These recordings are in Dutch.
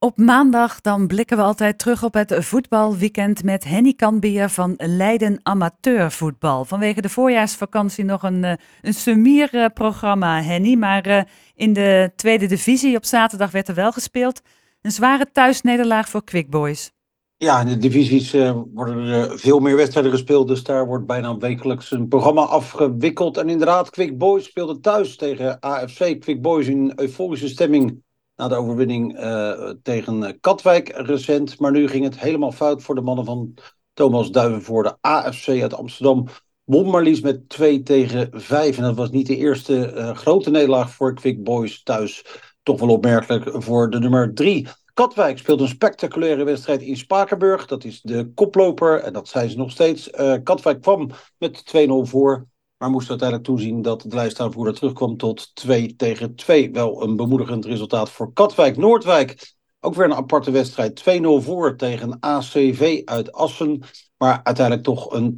Op maandag dan blikken we altijd terug op het voetbalweekend met Henny Kanbier van Leiden Amateurvoetbal. Vanwege de voorjaarsvakantie nog een, eh, een summierprogramma, Henny. Maar uh, in de tweede divisie op zaterdag werd er wel gespeeld. Een zware thuisnederlaag voor Quick Boys. Ja, in de divisies uh, worden er veel meer wedstrijden gespeeld. Dus daar wordt bijna wekelijks een programma afgewikkeld. En inderdaad, Quick Boys speelde thuis tegen AFC. Quick Boys in euforische stemming na de overwinning uh, tegen Katwijk recent. Maar nu ging het helemaal fout voor de mannen van Thomas Duiven de AFC uit Amsterdam. Won maar liefst met 2 tegen 5. En dat was niet de eerste uh, grote nederlaag voor Quick Boys thuis. Toch wel opmerkelijk voor de nummer 3. Katwijk speelt een spectaculaire wedstrijd in Spakenburg. Dat is de koploper en dat zijn ze nog steeds. Katwijk kwam met 2-0 voor. Maar moest uiteindelijk toezien dat de lijstaanvoerder terugkwam tot 2 tegen 2. Wel een bemoedigend resultaat voor Katwijk. Noordwijk, ook weer een aparte wedstrijd. 2-0 voor tegen ACV uit Assen. Maar uiteindelijk toch een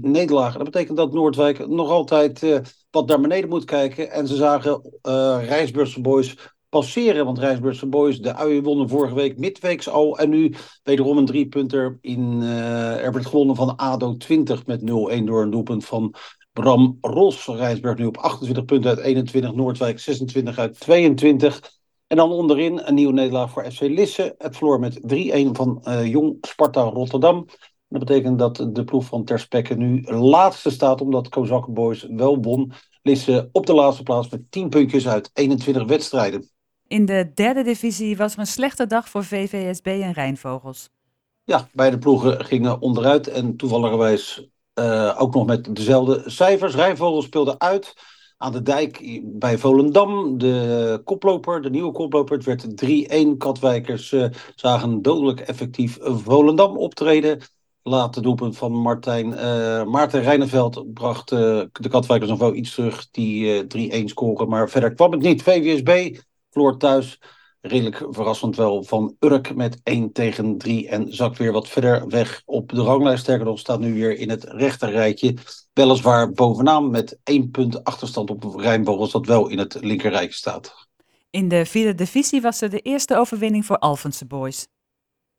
2-3 nederlaag. Dat betekent dat Noordwijk nog altijd uh, wat naar beneden moet kijken. En ze zagen uh, Boys passeren. Want Rijsburgse Boys, de uien wonnen vorige week midweeks al. En nu wederom een driepunter in. Uh, er werd gewonnen van ADO 20 met 0-1 door een doelpunt van Bram Ros. Rijsberg nu op 28 punten uit 21. Noordwijk 26 uit 22. En dan onderin een nieuwe nederlaag voor FC Lisse. Het verloor met 3-1 van uh, Jong Sparta Rotterdam. Dat betekent dat de ploeg van Terspekke nu laatste staat, omdat Kozak Boys wel won. Lisse op de laatste plaats met 10 puntjes uit 21 wedstrijden. In de derde divisie was er een slechte dag voor VVSB en Rijnvogels. Ja, beide ploegen gingen onderuit en toevalligerwijs uh, ook nog met dezelfde cijfers. Rijnvogels speelde uit aan de dijk bij Volendam. De koploper, de nieuwe koploper, het werd 3-1. Katwijkers uh, zagen dodelijk effectief Volendam optreden. Laat doelpunt van Martijn, uh, Maarten Rijneveld bracht de Katwijkers nog wel iets terug. Die 3-1 scoren, maar verder kwam het niet. VWSB verloor thuis redelijk verrassend wel van Urk met 1 tegen 3 en zakt weer wat verder weg op de ranglijst. Sterker nog, staat nu weer in het rechterrijtje. Weliswaar bovenaan met 1 punt achterstand op Rijnvogels, dat wel in het linkerrijtje staat. In de vierde divisie was er de eerste overwinning voor Alphense Boys.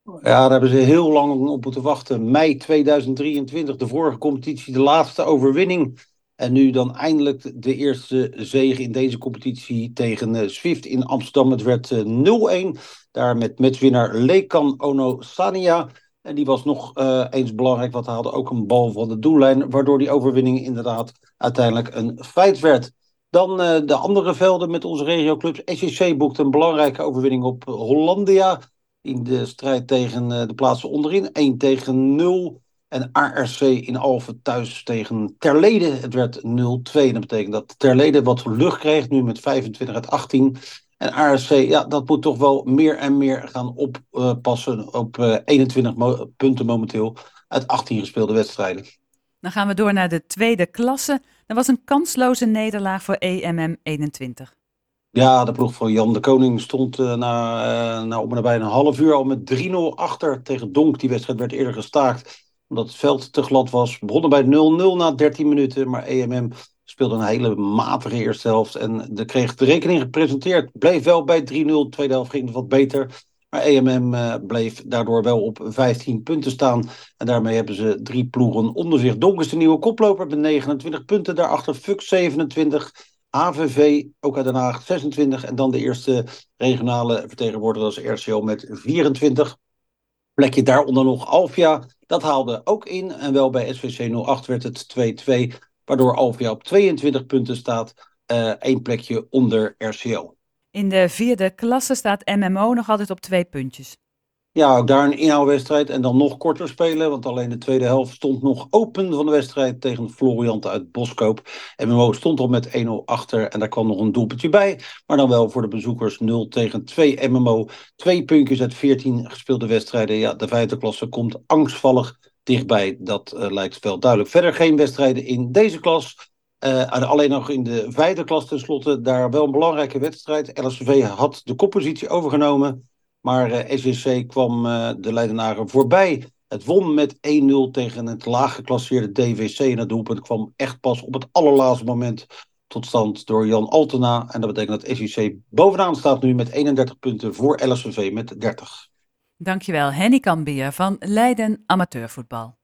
Ja, daar hebben ze heel lang op moeten wachten. Mei 2023, de vorige competitie, de laatste overwinning en nu dan eindelijk de eerste zege in deze competitie tegen Swift in Amsterdam. Het werd uh, eh, 0-1. Daar met matchwinnaar Lekan Ono Sania. En die was nog uh, eens belangrijk, want hij had ook een bal van de doellijn. Waardoor die overwinning inderdaad uiteindelijk een feit werd. Dan de andere velden met onze regioclubs. SEC boekte een belangrijke overwinning op Hollandia. In de strijd tegen de plaatsen onderin. 1 tegen 0. En ARC in Alphen thuis tegen Terlede. Het werd 0-2. Dat betekent dat Terlede wat lucht kreeg, nu met 25 uit 18. En ARC, ja, dat moet toch wel meer en meer gaan oppassen op 21 eh, punten momenteel uit 18 gespeelde wedstrijden. Dan gaan we door naar de tweede klasse. Er was een kansloze nederlaag voor EMM 21. Ja, de ploeg van Jan de Koning stond uh, na, uh, na om en nabij een half uur al met 3-0 achter tegen Donk. Die wedstrijd werd eerder gestaakt omdat het veld te glad was. Begonnen bij 0-0 na 13 minuten, maar EMM speelde een hele matige eerste helft. En de kreeg de rekening gepresenteerd. Bleef wel bij 3-0. Tweede helft ging het wat beter. Maar EMM eh, bleef daardoor wel op 15 punten staan. En daarmee hebben ze drie ploegen onder zich. Donk is de nieuwe koploper met 29 punten. Daarachter Fux 27. AVV, ook uit Den Haag, 26. En dan de eerste regionale vertegenwoordiger als RCO met 24. Plekje daaronder nog Alfia dat haalde ook in. En wel bij SVC 08 werd het 2-2. Waardoor Alvia op 22 punten staat. Uh, één plekje onder RCL. In de vierde klasse staat MMO nog altijd op twee puntjes. Ja, ook daar een inhaalwedstrijd en dan nog korter spelen. Want alleen de tweede helft stond nog open van de wedstrijd tegen Floriant uit Boskoop. MMO stond al met 1-0 achter en daar kwam nog een doelpuntje bij. Maar dan wel voor de bezoekers 0 tegen 2 MMO. Twee puntjes uit 14 gespeelde wedstrijden. Ja, de vijfde klasse komt angstvallig dichtbij. Dat uh, lijkt wel duidelijk. Verder geen wedstrijden in deze klas. Uh, alleen nog in de vijfde klas tenslotte daar wel een belangrijke wedstrijd. LSV had de koppositie overgenomen. Maar eh, SSC kwam uh, de Leidenaren voorbij. Het won met 1-0 tegen het laaggeklasseerde DVC. En het doelpunt kwam echt pas op het allerlaatste moment tot stand door Jan Altena. En dat betekent dat SUC bovenaan staat nu met 31 punten voor LSVV met 30. Dankjewel, Henny Kambier van Leiden Amateurvoetbal.